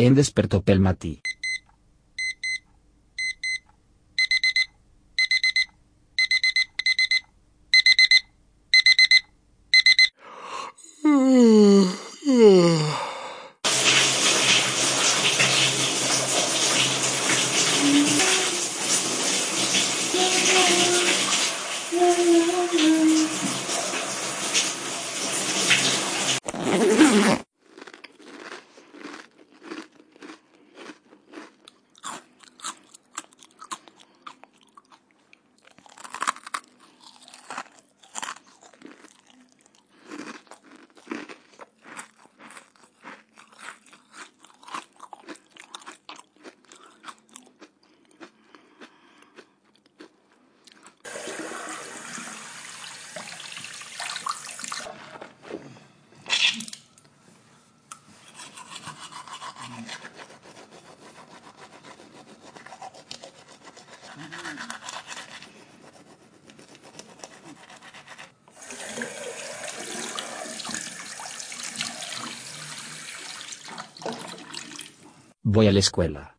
Hem despertó pel Voy a la escuela.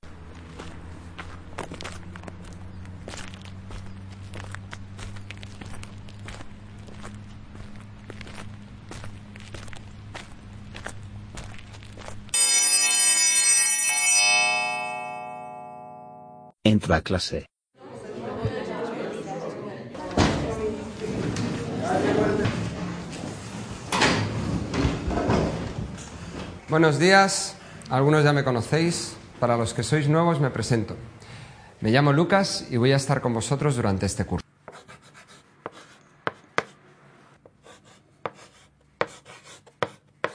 Entro a clase. Buenos días, algunos ya me conocéis, para los que sois nuevos me presento. Me llamo Lucas y voy a estar con vosotros durante este curso.